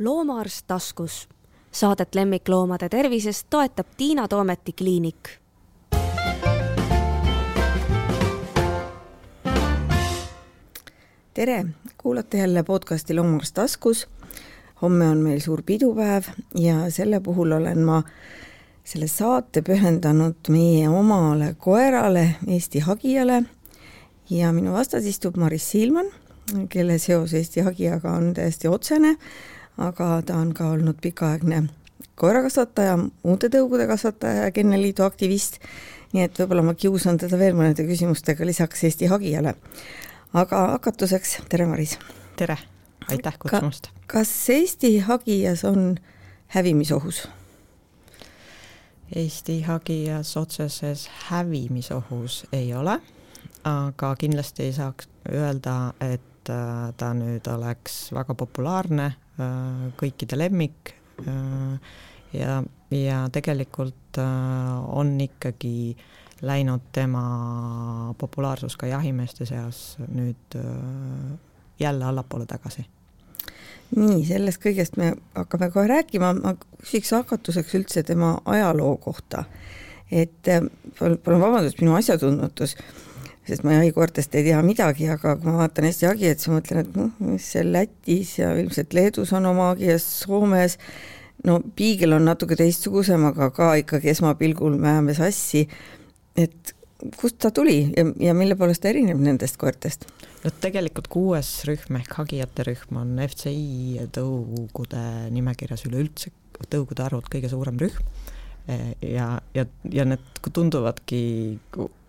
loomaarst taskus. Saadet lemmikloomade tervisest toetab Tiina Toometi kliinik. tere, kuulate jälle podcasti Loomaarst taskus. homme on meil suur pidupäev ja selle puhul olen ma selle saate pühendanud meie omale koerale, Eesti hagijale ja minu vastas istub Maris Siilman, kelle seos Eesti hagijaga on täiesti otsene aga ta on ka olnud pikaaegne koerakasvataja, muude tõugude kasvataja ja Kenneliidu aktivist, nii et võib-olla ma kiusan teda veel mõnede küsimustega lisaks Eesti hagijale. aga hakatuseks, tere Maris! tere, aitäh kutsumast Ka! kas Eesti hagijas on hävimisohus? Eesti hagijas otseses hävimisohus ei ole, aga kindlasti ei saaks öelda, et äh, ta nüüd oleks väga populaarne kõikide lemmik äh, ja, ja tegelikult äh, on ikkagi läinud tema populaarsus ka jahimeeste seas nüüd jälle allapoole tagasi. nii, sellest kõigest me hakkame kohe rääkima, ma küsiks hakatuseks üldse tema ajaloo kohta. et palun vabandust, minu asjatundmatus sest ma jahikoertest ei tea midagi, aga kui ma vaatan Eesti hagijat, siis ma mõtlen, et noh, mis seal Lätis ja ilmselt Leedus on oma hagijas, Soomes, no piigel on natuke teistsugusem, aga ka ikkagi esmapilgul me ajame sassi, et kust ta tuli ja, ja mille poolest ta erineb nendest koertest? no tegelikult kuues rühm ehk hagijate rühm on FCI tõugude nimekirjas üleüldse tõugude arvult kõige suurem rühm. Ja, ja, ja need tunduvadki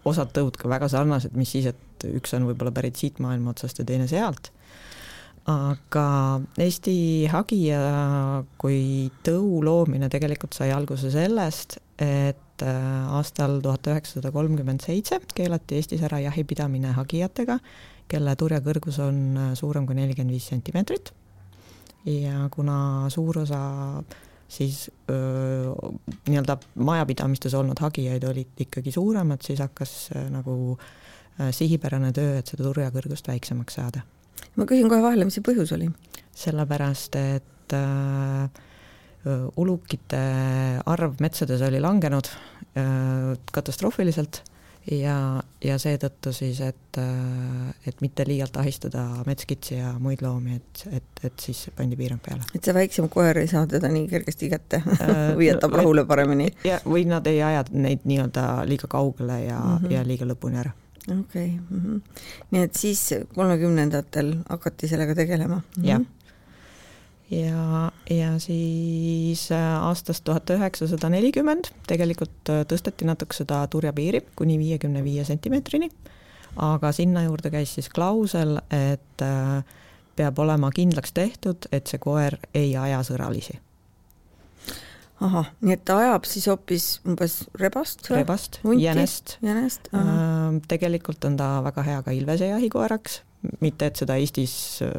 osad tõud ka väga sarnased, mis siis, et üks on võib-olla pärit siit maailma otsast ja teine sealt. aga Eesti hagija kui tõu loomine tegelikult sai alguse sellest, et äh, aastal tuhat üheksasada kolmkümmend seitse keelati Eestis ära jahipidamine hagijatega, kelle turjakõrgus on äh, suurem kui nelikümmend viis sentimeetrit. ja kuna suur osa siis nii-öelda majapidamistes olnud hagijaid olid ikkagi suuremad, siis hakkas nagu sihipärane töö, et seda turjakõrgust väiksemaks saada. ma küsin kohe vahele, mis see põhjus oli? sellepärast, et öö, ulukite arv metsades oli langenud öö, katastroofiliselt ja, ja seetõttu siis, et, et mitte liialt ahistada metskitsi ja muid loomi, et, et, et siis pandi piirang peale. et see väiksem koer ei saa teda nii kergesti kätte või jätab rahule paremini? ja, või nad ei aja neid nii-öelda liiga kaugele ja mm, -hmm. ja liiga lõpuni ära. okei okay. mm, -hmm. nii et siis kolmekümnendatel hakati sellega tegelema mm? -hmm. jah ja, ja siis äh, aastast tuhat üheksasada nelikümmend tegelikult äh, tõsteti natuke seda turjapiiri kuni viiekümne viie sentimeetrini, aga sinna juurde käis siis klausel, et äh, peab olema kindlaks tehtud, et see koer ei aja sõralisi. ahah, nii et ta ajab siis hoopis umbes rebast rebast, jänest. jänest, tegelikult on ta väga hea ka ilvese jahikoeraks mitte et seda Eestis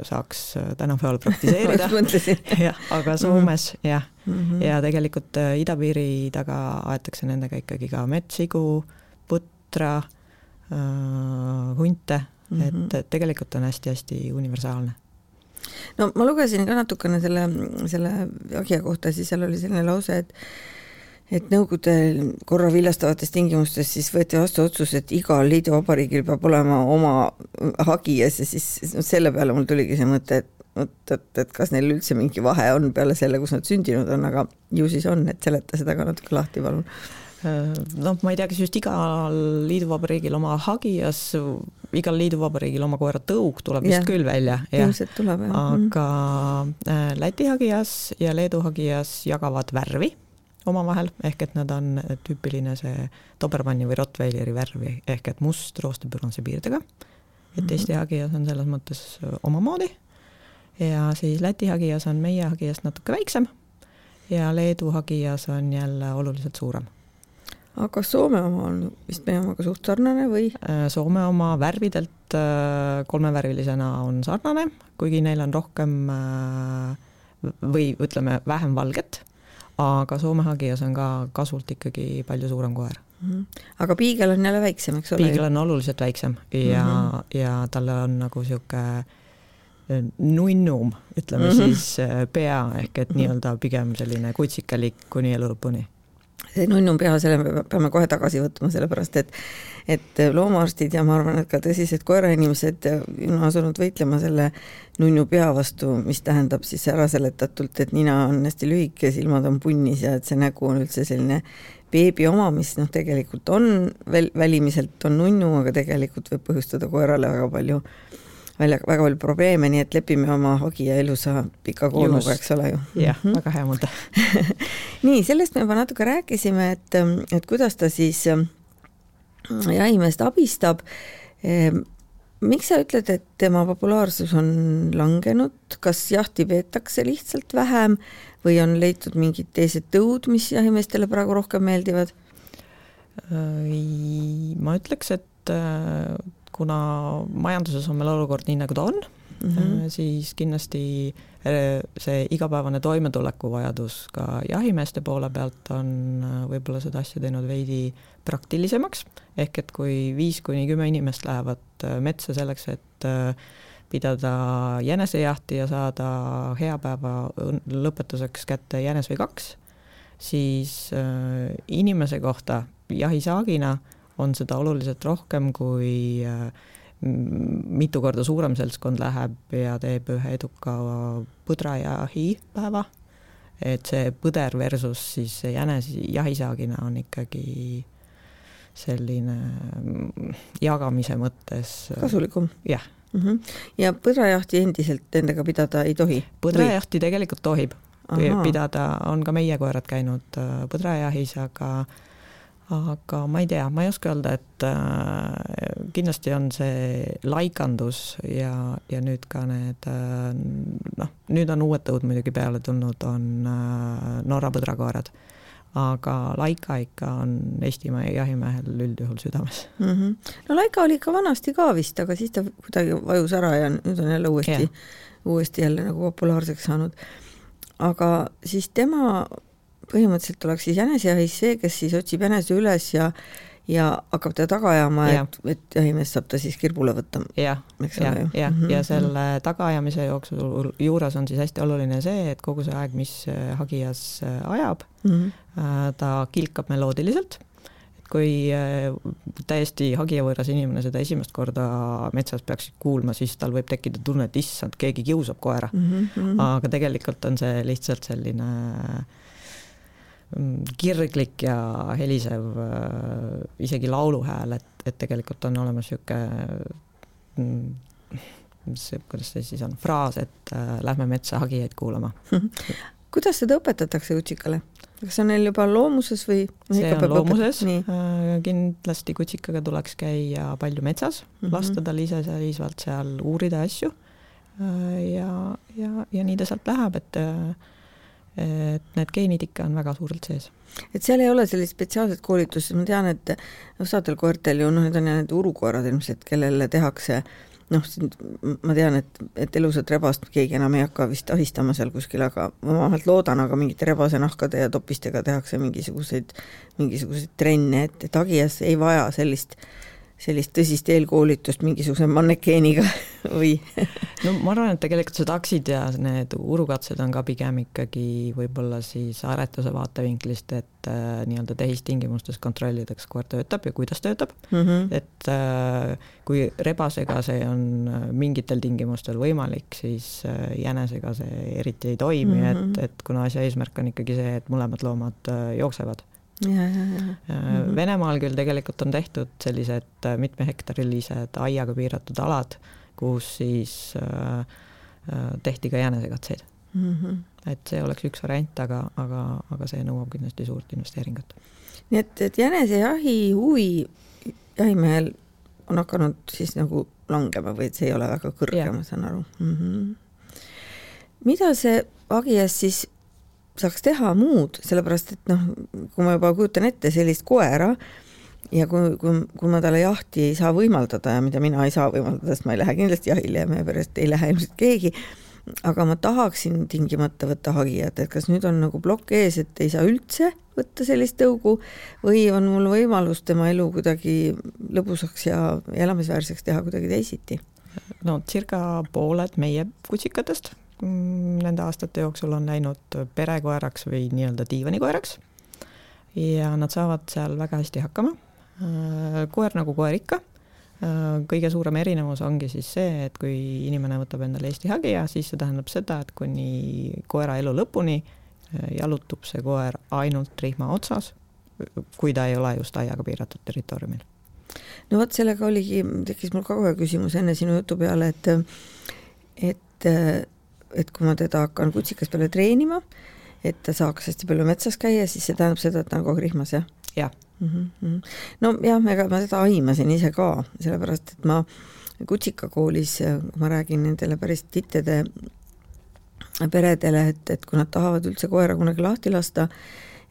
saaks tänapäeval praktiseerida jah, aga Soomes mm -hmm. jah mm, -hmm. ja tegelikult äh, idapiiri taga aetakse nendega ikkagi ka metssigu, putra äh,, hunte mm, -hmm. et, et tegelikult on hästi-hästi universaalne no ma lugesin ka natukene selle, selle hagija kohta, siis seal oli selline lause, et et Nõukogude korra viljastavates tingimustes siis võeti vastu otsus, et igal liiduvabariigil peab olema oma hagijas ja siis no selle peale mul tuligi see mõte, et vot, et, et kas neil üldse mingi vahe on peale selle, kus nad sündinud on, aga ju siis on, et seleta seda ka natuke lahti, palun. noh, ma ei tea, kas just igal liiduvabariigil oma hagijas, igal liiduvabariigil oma koera tõug tuleb vist ja, küll välja, jah. ilmselt tuleb, jah. aga äh, Läti hagijas ja Leedu hagijas jagavad värvi omavahel, ehk et nad on tüüpiline see Dobermanni või Rottweileri värvi, ehk et must roostepürnase piirdega. et mhm. Eesti hagijas on selles mõttes omamoodi ja siis Läti hagijas on meie hagijast natuke väiksem ja Leedu hagijas on jälle oluliselt suurem. aga Soome oma on vist meie omaga suht sarnane või? Äh, Soome oma värvidelt äh, kolmevärvilisena on sarnane, kuigi neil on rohkem äh, või ütleme, vähem valget aga Soome hagijas on ka kasvult ikkagi palju suurem koer mm. -hmm. aga piigel on jälle väiksem, eks ole? piigel on oluliselt väiksem ja mm, -hmm. ja talle on nagu niisugune nunnum, ütleme mm -hmm. siis äh, pea ehk et Mhm. nii-öelda pigem selline kutsikalik kuni elu lõpuni. See nunnum pea, selle me peame kohe tagasi võtma, sellepärast et et loomaarstid ja ma arvan, et ka tõsised koerainimesed on asunud võitlema selle nunnu pea vastu, mis tähendab siis äraseletatult, et nina on hästi lühike, silmad on punnis ja et see nägu on üldse selline beebi oma, mis noh, tegelikult on väl-, välimiselt on nunnu, aga tegelikult võib põhjustada koerale väga palju välja, väga palju probleeme, nii et lepime oma hagi ja ilusa pika koonuga, eks ole ju. jah mm -hmm., väga hea mõte nii, sellest me juba natuke rääkisime, et, et kuidas ta siis ähm, jahimeest abistab. miks sa ütled, et tema populaarsus on langenud, kas jahti peetakse lihtsalt vähem või on leitud mingid teised tõud, mis jahimeestele praegu rohkem meeldivad? ma ütleks, et äh, kuna majanduses on meil olukord nii, nagu ta on mm, -hmm. siis kindlasti äh, see igapäevane toimetulekuvajadus ka jahimeeste poole pealt on võib-olla seda asja teinud veidi praktilisemaks, ehk et kui viis kuni kümme inimest lähevad metsa selleks, et pidada jänesejahti ja saada hea päeva lõpetuseks kätte jänes või kaks, siis inimese kohta jahisaagina on seda oluliselt rohkem, kui mitu korda suurem seltskond läheb ja teeb ühe eduka põdrajahi päeva. et see põder versus siis jänes jahisaagina on ikkagi selline jagamise mõttes kasulikum? jah mm. -hmm. ja põdrajahti endiselt endaga pidada ei tohi? põdrajahti tegelikult tohib Aha. pidada, on ka meie koerad käinud põdrajahis, aga aga ma ei tea, ma ei oska öelda, et äh, kindlasti on see laikandus ja, ja nüüd ka need äh, noh, nüüd on uued tõud muidugi peale tulnud, on äh, Norra põdrakoerad. aga laika ikka on Eestimaa jahimehel üldjuhul südames mm. -hmm. no laika oli ikka vanasti ka vist, aga siis ta kuidagi vajus ära ja nüüd on jälle uuesti, uuesti jälle nagu populaarseks saanud. aga siis tema põhimõtteliselt oleks siis jänesejahis see, kes siis otsib jänese üles ja ja hakkab teda taga ajama, et, et jahimees saab ta siis kirbule võtta. jah, jah, jah, mhm, ja selle tagaajamise jooksul juures on siis hästi oluline see, et kogu see aeg, mis hagijas ajab mm, -hmm. ta kilkab meloodiliselt kui täiesti hagijavõõras inimene seda esimest korda metsas peaks kuulma, siis tal võib tekkida tunne, et issand, keegi kiusab koera mm. -hmm. aga tegelikult on see lihtsalt selline kirglik ja helisev isegi lauluhääl, et, et tegelikult on olemas niisugune see, kuidas see siis on, fraas, et äh, lähme metsa hagijaid kuulama kuidas seda õpetatakse kutsikale? kas see on neil juba loomuses või? see on loomuses, kindlasti kutsikaga tuleks käia palju metsas mm, -hmm. lasta tal iseseisvalt seal uurida asju ja, ja, ja nii ta sealt läheb, et et need geenid ikka on väga suurelt sees. et seal ei ole sellist spetsiaalset koolitust, ma tean, et osadel koertel ju noh, need on need urukoerad ilmselt, kellele tehakse noh, ma tean, et, et elusat rebast keegi enam ei hakka vist ahistama seal kuskil, aga ma vähemalt loodan, aga mingite rebasenahkade ja topistega tehakse mingisuguseid, mingisuguseid trenne, et, et hagias ei vaja sellist sellist tõsist eelkoolitust mingisuguse mannekeeniga või? no ma arvan, et tegelikult see taksid ja need urukatsed on ka pigem ikkagi võib-olla siis aretuse vaatevinklist, et äh, nii-öelda tehistingimustes kontrollida, kas koer töötab ja kuidas töötab mm. -hmm. et äh, kui rebasega see on mingitel tingimustel võimalik, siis äh, jänesega see eriti ei toimi mm, -hmm. et, et kuna asja eesmärk on ikkagi see, et mõlemad loomad äh, jooksevad ja. Mm-hmm. Venemaal küll tegelikult on tehtud sellised äh, mitmehektarilised aiaga piiratud alad, kus siis äh, äh, tehti ka jänesekatseid mm. -hmm. et see oleks üks variant, aga, aga, aga see nõuab kindlasti suurt investeeringut. nii et, et jänesejahi huvi jahimehel on hakanud siis nagu langema või et see ei ole väga kõrge, ma saan aru mm. -hmm. mida see hagias siis saaks teha muud, sellepärast et noh, kui ma juba kujutan ette sellist koera ja kui, kui, kui ma talle jahti ei saa võimaldada ja mida mina ei saa võimaldada, sest ma ei lähe kindlasti jahile ja meie perest ei lähe ilmselt keegi, aga ma tahaksin tingimata võtta hagijat, et kas nüüd on nagu plokk ees, et ei saa üldse võtta sellist tõugu või on mul võimalus tema elu kuidagi lõbusaks ja elamisväärseks teha kuidagi teisiti? no circa pooled meie kutsikatest nende aastate jooksul on läinud perekoeraks või nii-öelda diivanikoeraks. ja nad saavad seal väga hästi hakkama. Äh, koer nagu koer ikka. Äh, kõige suurem erinevus ongi siis see, et kui inimene võtab endale Eesti hagija, siis see tähendab seda, et kuni koera elu lõpuni äh, jalutub see koer ainult rihma otsas, kui ta ei ole just aiaga piiratud territooriumil no vot, sellega oligi, tekkis mul ka kohe küsimus enne sinu jutu peale, et et, et kui ma teda hakkan kutsikas peale treenima, et ta saaks hästi palju metsas käia, siis see tähendab seda, et ta on kogu aeg rihmas, jah? jah mm -hmm.. nojah, ega ma seda aimasin ise ka, sellepärast et ma kutsikakoolis, ma räägin nendele päris tittede peredele, et, et kui nad tahavad üldse koera kunagi lahti lasta,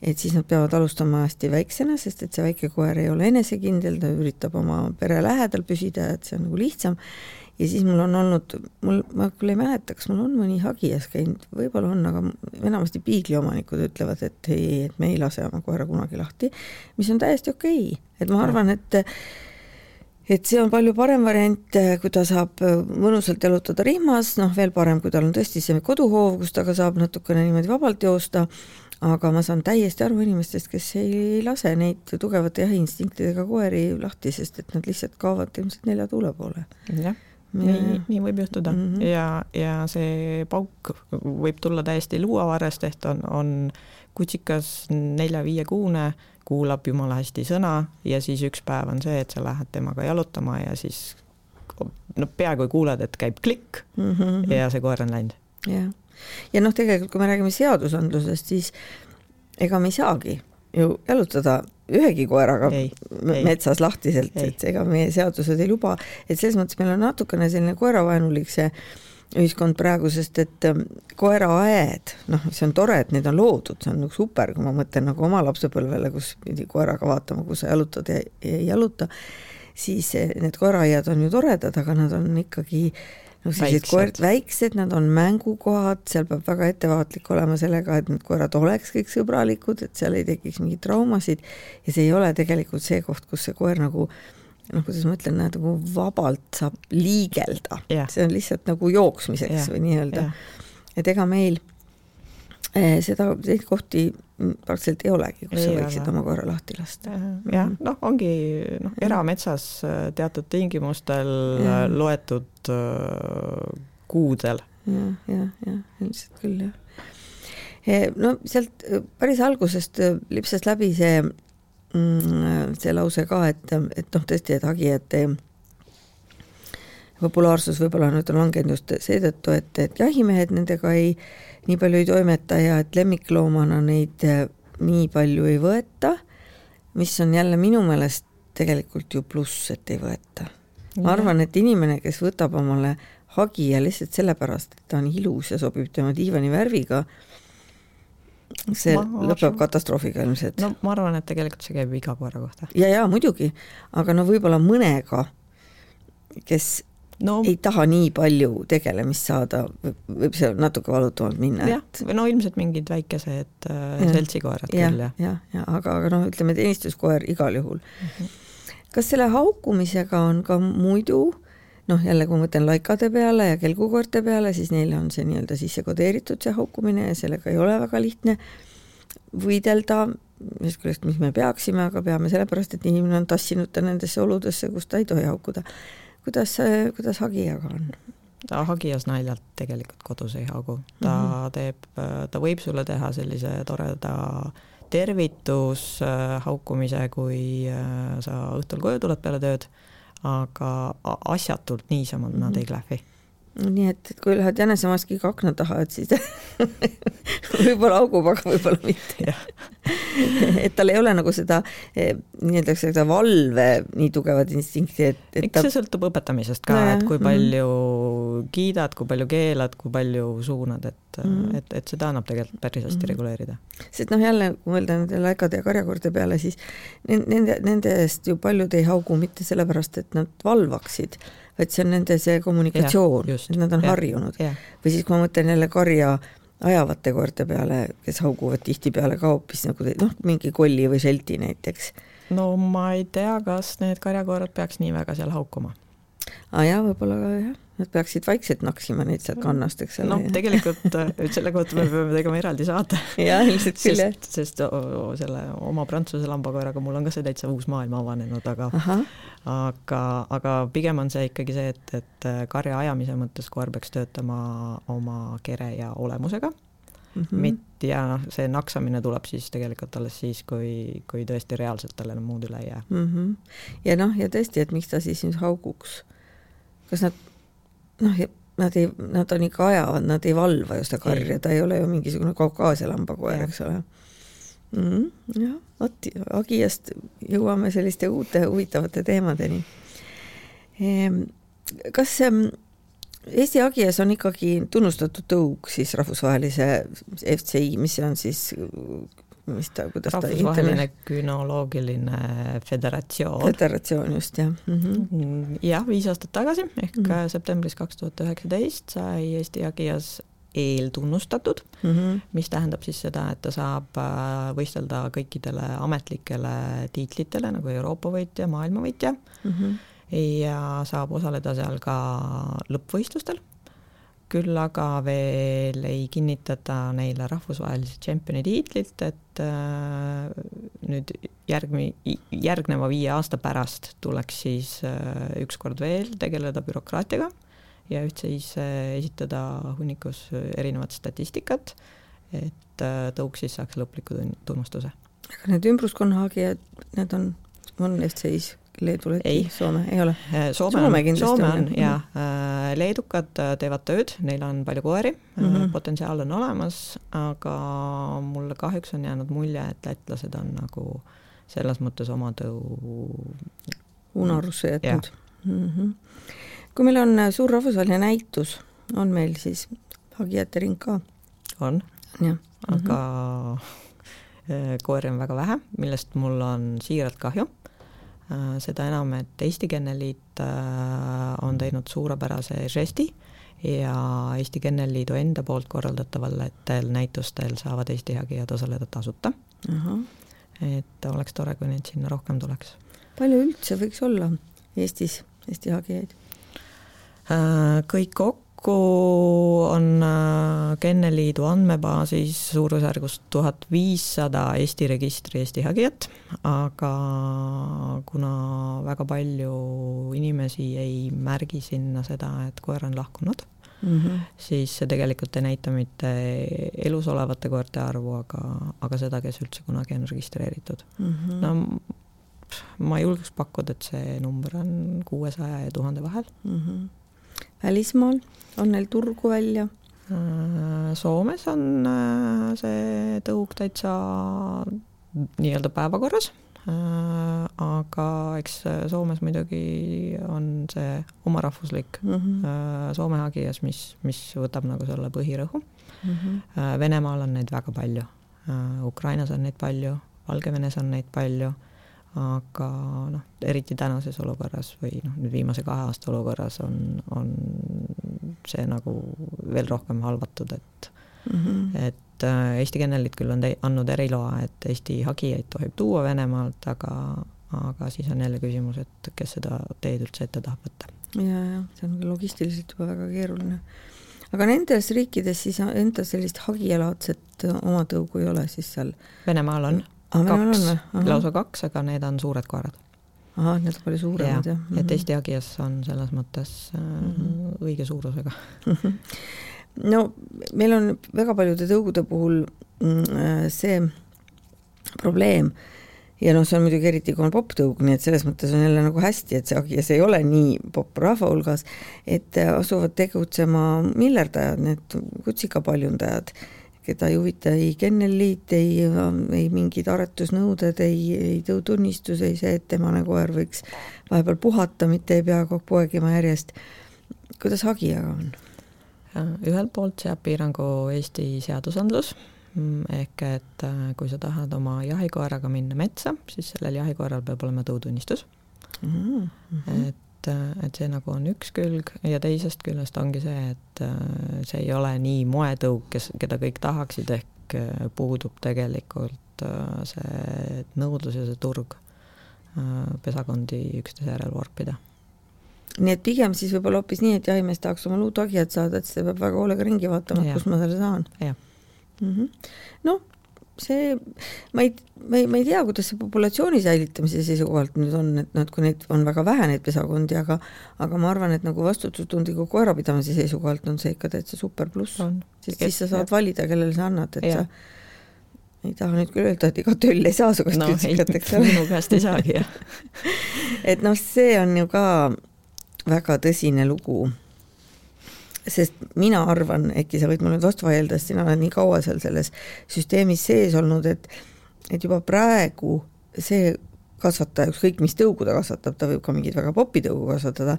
et siis nad peavad alustama hästi väiksena, sest et see väike koer ei ole enesekindel, ta üritab oma pere lähedal püsida, et see on nagu lihtsam. Ja siis mul on olnud, mul, ma küll ei mäleta, kas mul on mõni hagias käinud, võib-olla on, aga enamasti piigliomanikud ütlevad, et ei, et me ei lase oma koera kunagi lahti, mis on täiesti okei okay., et ma arvan, et et see on palju parem variant, kui ta saab mõnusalt jalutada rihmas, noh, veel parem, kui tal on tõesti see koduhoov, kus ta ka saab natukene niimoodi vabalt joosta, aga ma saan täiesti aru inimestest, kes ei lase neid tugevate jahiinstinktidega koeri lahti, sest et nad lihtsalt kaovad ilmselt nelja tuule poole. jah, nii, nii võib juhtuda mm -hmm. ja, ja see pauk võib tulla täiesti luuavarrest, ehk on, on kutsikas nelja-viiekuune, kuulab jumala hästi sõna ja siis üks päev on see, et sa lähed temaga jalutama ja siis no peaaegu kuuled, et käib klikk mm -hmm. ja see koer on läinud. jah ja noh, tegelikult kui me räägime seadusandlusest, siis ega me ei saagi ju jalutada ühegi koeraga ei, metsas ei. lahtiselt, et ega meie seadused ei luba, et selles mõttes meil on natukene selline koeravaenulik see ühiskond praegu, sest et ähm, koeraaed, noh, see on tore, et need on loodud, see on nagu super, kui ma mõtlen nagu oma lapsepõlvele, kus pidi koeraga vaatama, kus sa jalutad ja, ja ei jaluta, siis eh, need koeraaiad on ju toredad, aga nad on ikkagi noh, sellised koerd, väiksed, nad on mängukohad, seal peab väga ettevaatlik olema sellega, et need koerad oleks kõik sõbralikud, et seal ei tekiks mingeid traumasid. Ja see ei ole tegelikult see koht, kus see koer nagu noh, kuidas ma ütlen, nagu vabalt saab liigelda. Yeah., see on lihtsalt nagu jooksmiseks yeah. või nii-öelda. Yeah.. et ega meil eh, seda, neid kohti praktiliselt ei olegi, kus ei sa võiksid ole. oma koera lahti lasta. jah, mhm. noh, ongi noh, erametsas äh, teatud tingimustel ja. Äh, loetud äh, kuudel ja,. jah, jah, jah, ilmselt küll, jah. No sealt päris algusest lipsas läbi see, mm, see lause ka, et, et noh, tõesti, et hagijate populaarsus võib-olla nüüd on langenud just seetõttu, et, et jahimehed nendega ei nii palju ei toimeta ja et lemmikloomana neid äh, nii palju ei võeta, mis on jälle minu meelest tegelikult ju pluss, et ei võeta. ma arvan, et inimene, kes võtab omale hagija lihtsalt sellepärast, et ta on ilus ja sobib tema diivani värviga, see ma lõpeb katastroofiga ilmselt. no ma arvan, et tegelikult see käib iga koera kohta. ja, ja muidugi, aga no võib-olla mõnega, kes no, ei taha nii palju tegelemist saada, võib see natuke valutamalt minna. jah et..., no ilmselt mingid väikesed äh, seltsikoerad ja, küll, jah. jah, ja aga, aga noh, ütleme teenistuskoer igal juhul mm. -hmm. kas selle haukumisega on ka muidu noh, jälle kui ma mõtlen laikade peale ja kelgukoerte peale, siis neile on see nii-öelda sisse kodeeritud, see haukumine ja sellega ei ole väga lihtne võidelda, ühest küljest, mis me peaksime, aga peame sellepärast, et inimene on tassinud ta nendesse oludesse, kus ta ei tohi haukuda kuidas, kuidas hagijaga on? ta hagijas naljalt tegelikult kodus ei haugu, ta mm -hmm. teeb, ta võib sulle teha sellise toreda tervitushaukumise, kui äh, sa õhtul koju tuled peale tööd, aga asjatult niisama mm -hmm. nad ei klähvi nii et, et kui lähed jänesemaskiga akna taha, et siis võib-olla augub, aga võib-olla mitte. Et tal ei ole nagu seda eh, nii-öelda seda valve nii tugevat instinkti, et, et eks ta... see sõltub õpetamisest ka, et kui mhm. palju mm kiidad, kui palju keelad, kui palju suunad, et mm, et, et seda annab tegelikult päris hästi mm reguleerida. sest noh, jälle kui mõelda nende laekade ja karjakordade peale, siis nende, nendest ju paljud ei haugu mitte sellepärast, et nad valvaksid et see on nende see kommunikatsioon, et nad on ja, harjunud. või siis, kui ma mõtlen jälle karja ajavate koerte peale, kes hauguvad tihtipeale ka hoopis nagu noh, mingi kolli või šelti näiteks. no ma ei tea, kas need karjakoerad peaks nii väga seal haukuma. aa ah, jaa, võib-olla ka jah, Nad peaksid vaikselt naksima neid sealt kannast, eks ole. noh, tegelikult äh, selle kohta me peame tegema eraldi saate. jah, ilmselt küll, jah. sest, selle oma prantsuse lambakoeraga mul on ka see täitsa uus maailm avanenud, aga Aha. aga, aga pigem on see ikkagi see, et, et äh, karja ajamise mõttes koer peaks töötama oma kere ja olemusega mm. -hmm. mit- ja noh, see naksamine tuleb siis tegelikult alles siis, kui, kui tõesti reaalselt tal enam muud üle ei jää mm. -hmm. ja noh, ja tõesti, et miks ta siis nüüd hauguks. kas nad noh, nad ei, nad on ikka ajavad, nad ei valva ju seda karja, ta ei ole ju mingisugune Kaukaasia lambakoer, eks ole mm. -hmm. jah, vot Agiast jõuame selliste uute huvitavate teemadeni. Ehm, kas Eesti Agias on ikkagi tunnustatud tõug siis rahvusvahelise FCI, mis on siis mis ta, kuidas ta rahvusvaheline günoloogiline föderatsioon. föderatsioon just, jah mm -hmm.. jah, viis aastat tagasi ehk mm -hmm. septembris kaks tuhat üheksateist sai Eesti Agias eeltunnustatud mm, -hmm. mis tähendab siis seda, et ta saab äh, võistelda kõikidele ametlikele tiitlitele nagu Euroopa võitja, maailmavõitja mm -hmm. ja saab osaleda seal ka lõppvõistlustel küll aga veel ei kinnitata neile rahvusvahelise tšempioni tiitlit, et äh, nüüd järgmi-, järgneva viie aasta pärast tuleks siis äh, ükskord veel tegeleda bürokraatiaga ja üldse siis äh, esitada hunnikus erinevat statistikat, et tõuk siis saaks lõpliku tunnustuse. aga need ümbruskonna hagijad, need on, on FCI-s Leedu, Läti, Soome, ei ole? Äh, Soome, Soome, on, Soome on ja äh, leedukad äh, teevad tööd, neil on palju koeri mm, -hmm. potentsiaal on olemas, aga mulle kahjuks on jäänud mulje, et lätlased on nagu selles mõttes oma tõu unarusse jätnud. Mm -hmm. kui meil on suur rahvusvaheline näitus, on meil siis hagijate ring ka? on, aga mm -hmm. koeri on väga vähe, millest mul on siiralt kahju seda enam, et Eesti Kennelliit äh, on teinud suurepärase žesti ja Eesti Kennelliidu enda poolt korraldatavatel näitustel saavad Eesti hagijad osaleda tasuta. et oleks tore, kui neid sinna rohkem tuleks. palju üldse võiks olla Eestis Eesti hagijaid? Äh, kõik kokku kokku on äh, Kenneliidu andmebaasis suurusjärgus tuhat viissada Eesti registri Eesti hagijat, aga kuna väga palju inimesi ei märgi sinna seda, et koer on lahkunud mm, -hmm. siis see tegelikult ei näita mitte elus olevate koerte arvu, aga, aga seda, kes üldse kunagi on registreeritud mm. -hmm. no ma julgeks pakkuda, et see number on kuuesaja ja tuhande vahel mm. -hmm. Välismaal? on neil turgu välja? Äh, Soomes on äh, see tõuk täitsa nii-öelda päevakorras, äh, aga eks Soomes muidugi on see omarahvuslik mm -hmm. Soome hagijas, mis, mis võtab nagu selle põhirõhu mm. -hmm. Venemaal on neid väga palju, Ukrainas on neid palju, Valgevenes on neid palju aga noh, eriti tänases olukorras või noh, nüüd viimase kahe aasta olukorras on, on see nagu veel rohkem halvatud, et mm, -hmm. et äh, Eesti Kennelid küll on andnud eriloa, et Eesti hagijaid tohib tuua Venemaalt, aga, aga siis on jälle küsimus, et kes seda teed üldse ette tahab võtta. ja, ja see on logistiliselt juba väga keeruline. aga nendes riikides siis enda sellist hagijalaadset oma tõugu ei ole siis seal? Venemaal on kaks, lausa kaks, aga need on suured koerad. ahah, need on palju suuremad ja, jah mm? -hmm. et Eesti Agias on selles mõttes mm -hmm. õige suurusega mm. -hmm. no meil on väga paljude tõugude puhul mm, äh, see probleem ja noh, see on muidugi eriti, kui on poptõug, nii et selles mõttes on jälle nagu hästi, et see Agias ei ole nii popp rahva hulgas, et äh, asuvad tegutsema millerdajad, need kutsikapaljundajad keda ei huvita ei kennelliit, ei, ei mingid aretusnõuded, ei, ei tõutunnistus, ei see, et temane koer võiks vahepeal puhata, mitte ei pea kogu aeg poegima järjest. kuidas hagijaga on? ühelt poolt seab piirangu Eesti seadusandlus, mm, ehk et äh, kui sa tahad oma jahikoeraga minna metsa, siis sellel jahikoeral peab olema tõutunnistus mm. -hmm. et et, et see nagu on üks külg ja teisest küljest ongi see, et äh, see ei ole nii moetõuk, kes, keda kõik tahaksid, ehk äh, puudub tegelikult äh, see nõudlus ja see turg pesakondi üksteise järel vorpida. nii et pigem siis võib-olla hoopis nii, et jahimees tahaks oma luuthagijat saada, et siis ta peab väga hoolega ringi vaatama, et kust ma selle saan. jah mm -hmm. noh, see, ma ei, ma ei, ma ei tea, kuidas see populatsiooni säilitamise seisukohalt nüüd on, et noh, et kui neid on väga vähe, neid pesakondi, aga aga ma arvan, et nagu vastutustundliku koerapidamise seisukohalt on see ikka täitsa super pluss. sest siis sa saad valida, kellele sa annad, et ja. sa ei taha nüüd küll öelda, et iga töll ei saa su käest no, kütsikat, eks ole. minu käest ei saagi, jah et noh, see on ju ka väga tõsine lugu sest mina arvan, äkki sa võid mulle nüüd vastu vaielda, sest sina oled nii kaua seal selles süsteemis sees olnud, et et juba praegu see kasvataja, ükskõik mis tõugu ta kasvatab, ta võib ka mingit väga popi tõugu kasvatada,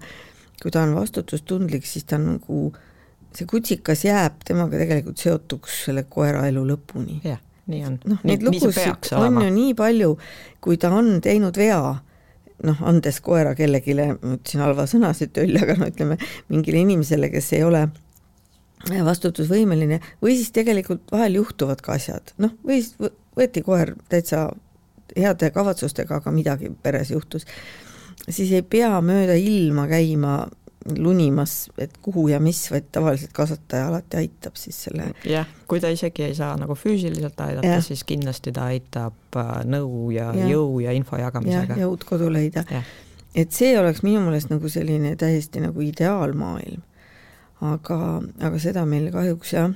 kui ta on vastutustundlik, siis ta on nagu, see kutsikas jääb temaga tegelikult seotuks selle koera elu lõpuni. jah, nii on. noh, neid lugusid on ju nii palju, kui ta on teinud vea noh, andes koera kellelegi, ma ütlesin halva sõna, see töll, aga no ütleme, mingile inimesele, kes ei ole vastutusvõimeline, või siis tegelikult vahel juhtuvad ka asjad, noh, või siis võeti koer täitsa heade kavatsustega, aga midagi peres juhtus, siis ei pea mööda ilma käima lunimas, et kuhu ja mis, vaid tavaliselt kasvataja alati aitab siis selle. jah, kui ta isegi ei saa nagu füüsiliselt aidata, siis kindlasti ta aitab äh, nõu ja, ja jõu ja info jagamisega. ja uut kodu leida. et see oleks minu meelest nagu selline täiesti nagu ideaalmaailm. aga, aga seda meil kahjuks jah,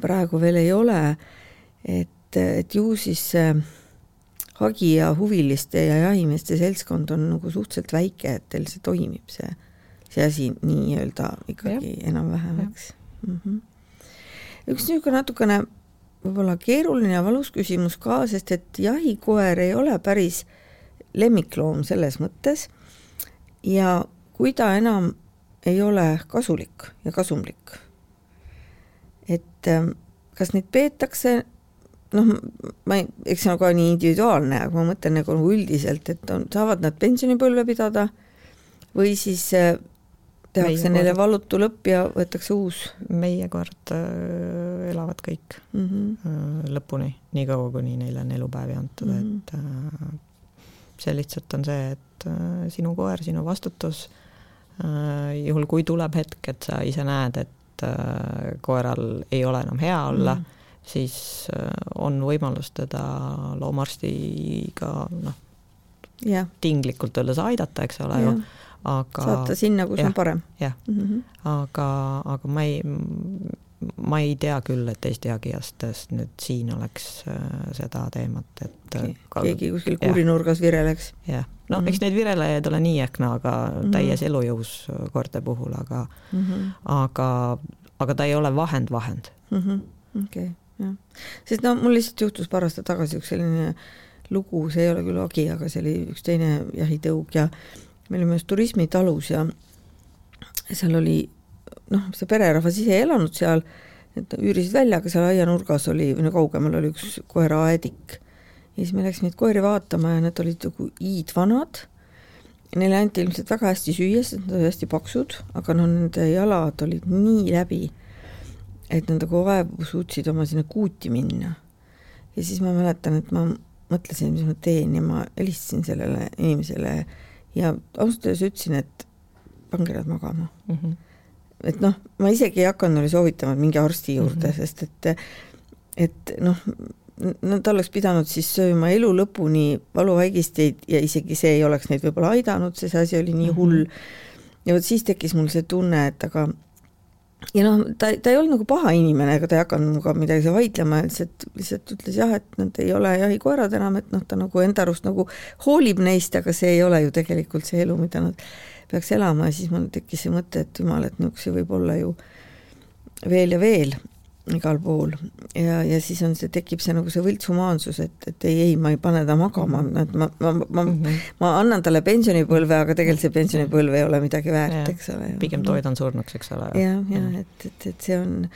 praegu veel ei ole, et, et ju siis see äh, hagija huviliste ja jahimeeste seltskond on nagu suhteliselt väike, et teil see toimib, see, see asi nii-öelda ikkagi enam-vähem, eks mm. -hmm. üks niisugune natukene võib-olla keeruline ja valus küsimus ka, sest et jahikoer ei ole päris lemmikloom selles mõttes ja kui ta enam ei ole kasulik ja kasumlik, et ähm, kas neid peetakse noh, ma ei, eks see on ka nii individuaalne, aga ma mõtlen nagu üldiselt, et on, saavad nad pensionipõlve pidada või siis äh, tehakse meie neile kord... valutu lõpp ja võetakse uus? meie kord äh, elavad kõik mm -hmm. lõpuni, niikaua kuni neile on elupäevi antud mm, -hmm. et äh, see lihtsalt on see, et äh, sinu koer, sinu vastutus äh,, juhul kui tuleb hetk, et sa ise näed, et äh, koeral ei ole enam hea olla mm, -hmm siis äh, on võimalus teda loomaarstiga noh, tinglikult öeldes aidata, eks ole ju, aga saata sinna, kus ja, on parem. jah mm -hmm., aga, aga ma ei, ma ei tea küll, et Eesti hagijastest nüüd siin oleks äh, seda teemat, et. Äh, keegi kuskil kuurinurgas vireleks. jah, noh mm -hmm., eks neid virelejaid ole nii ehk naa, aga mm -hmm. täies elujõus koerte puhul, aga mm, -hmm. aga, aga ta ei ole vahend-vahend mm. -hmm. okei okay jah, sest no mul lihtsalt juhtus paar aastat tagasi üks selline lugu, see ei ole küll hagi, aga see oli üks teine jahitõug ja me olime ühes turismitalus ja seal oli noh, see pererahvas ise ei elanud seal, et üürisid välja, aga seal aianurgas oli, või no kaugemal oli üks koeraaedik. ja siis me läksime neid koeri vaatama ja nad olid nagu iidvanad, neile anti ilmselt väga hästi süüa, sest nad olid hästi paksud, aga noh, nende jalad olid nii läbi et nad nagu vaevu suutsid oma sinna kuuti minna. ja siis ma mäletan, et ma mõtlesin, mis ma teen ja ma helistasin sellele inimesele ja ausalt öeldes ütlesin, et pange nad magama mm. -hmm. et noh, ma isegi ei hakanud neile soovitama, et minge arsti juurde mm, -hmm. sest et et noh, nad oleks pidanud siis sööma elu lõpuni valuvaigisteid ja isegi see ei oleks neid võib-olla aidanud, see asi oli nii hull mm. -hmm. ja vot siis tekkis mul see tunne, et aga ja noh, ta, ta ei olnud nagu paha inimene, ega ta ei hakanud minuga midagi vaidlema, lihtsalt, lihtsalt ütles jah, et nad ei ole jahikoerad enam, et noh, ta nagu enda arust nagu hoolib neist, aga see ei ole ju tegelikult see elu, mida nad peaks elama. Ja siis mul tekkis see mõte, et jumal, et niisuguseid võib olla ju veel ja veel igal pool ja, ja siis on see, tekib see nagu see võltshumaansus, et, et ei, ei, ma ei pane ta magama, et ma, ma, ma mm, -hmm. ma annan talle pensionipõlve, aga tegelikult see pensionipõlv ei ole midagi väärt, eks ole. pigem toidan surnuks, eks ole. jah, jah, et, et, et see on,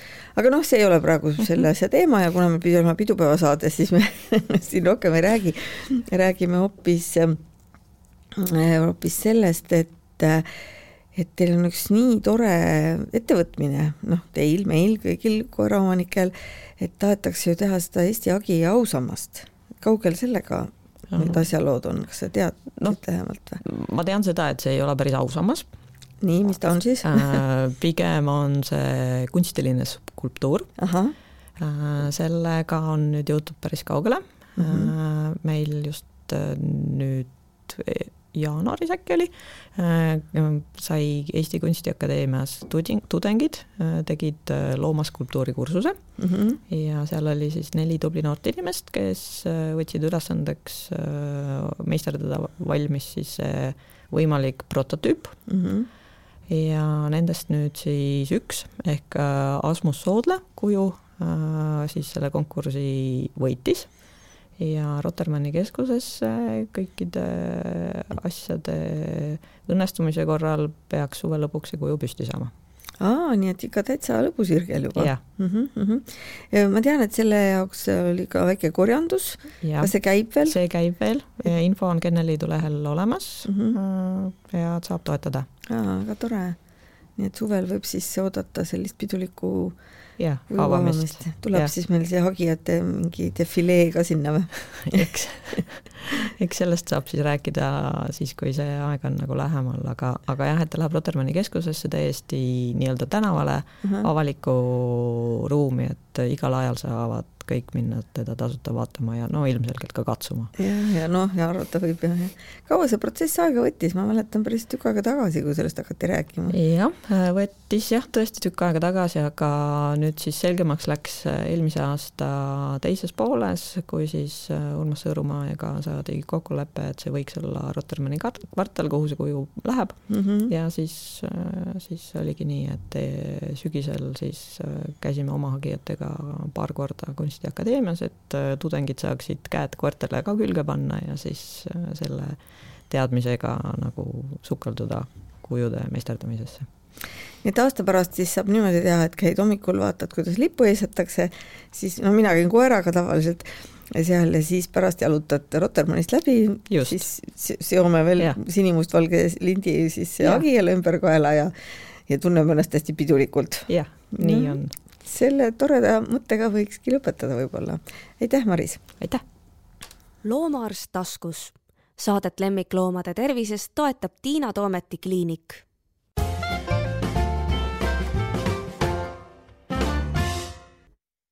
aga noh, see ei ole praegu mhm. selle asja teema ja kuna me pidime pidupäevasaades, siis me siin rohkem ei räägi, räägime hoopis, hoopis sellest, et et teil on üks nii tore ettevõtmine, noh, teil, meil, kõigil koeraomanikel, et tahetakse ju teha seda Eesti hagi ausammast. kaugel sellega need asjalood on, kas sa tead no. lähemalt või? ma tean seda, et see ei ole päris ausammas nii, mis ta on siis Äh, pigem on see kunstiline skulptuur. Äh, sellega on nüüd jõutud päris kaugele mm. -hmm. meil just nüüd jaanuaris äkki oli, sai Eesti Kunstiakadeemias tuding, tudengid, tegid äh, loomaskulptuuri kursuse mm -hmm. ja seal oli siis neli tubli noort inimest, kes võtsid ülesandeks meisterdada valmis siis võimalik prototüüp mm. -hmm ja nendest nüüd siis üks ehk Asmus Soodla kuju siis selle konkursi võitis ja Rotermanni keskuses kõikide asjade õnnestumise korral peaks suve lõpuks see kuju püsti saama. aa, nii et ikka täitsa lõpusirgel juba? jah mm. -hmm, mm -hmm. ma tean, et selle jaoks oli ka väike korjandus, kas see käib veel? see käib veel, info on Kenneliidu lehel olemas mm -hmm. ja saab toetada. aa, väga tore. nii et suvel võib siis oodata sellist pidulikku jah, avamist. tuleb ja. siis meil see hagijate mingi defilee ka sinna või? eks, eks sellest saab siis rääkida siis, kui see aeg on nagu lähemal, aga, aga jah, et ta läheb Rotermanni keskusesse täiesti nii-öelda tänavale uh, -huh. avalikku ruumi, et igal ajal saavad kõik minna teda tasuta vaatama ja no ilmselgelt ka katsuma. jah, ja noh, ja arvata võib jah, jah. kaua see protsess aega võttis, ma mäletan päris tükk aega tagasi, kui sellest hakati rääkima. jah, võttis jah, tõesti tükk aega tagasi, aga nüüd siis selgemaks läks eelmise aasta teises pooles, kui siis Urmas Sõõrumaaga saadi kokkulepe, et see võiks olla Rotermanni kvartal, kuhu see kuju läheb mm. -hmm. ja siis, siis oligi nii, et sügisel siis käisime oma hagijatega paar korda kunsti kunstiakadeemias, et tudengid saaksid käed koertele ka külge panna ja siis selle teadmisega nagu sukelduda kujude meisterdamisesse. nii et aasta pärast siis saab niimoodi teha, et käid hommikul, vaatad, kuidas lippu heisatakse, siis no mina käin koeraga tavaliselt seal ja siis pärast jalutad Rotermannist läbi, siis seome veel sinimustvalge lindi siis hagijale ümber kaela ja ja tunneb ennast hästi pidulikult. jah, nii on selle toreda mõttega võikski lõpetada võib-olla. aitäh, Maris! aitäh! loomaarst taskus. Saadet lemmikloomade tervisest toetab Tiina Toometi kliinik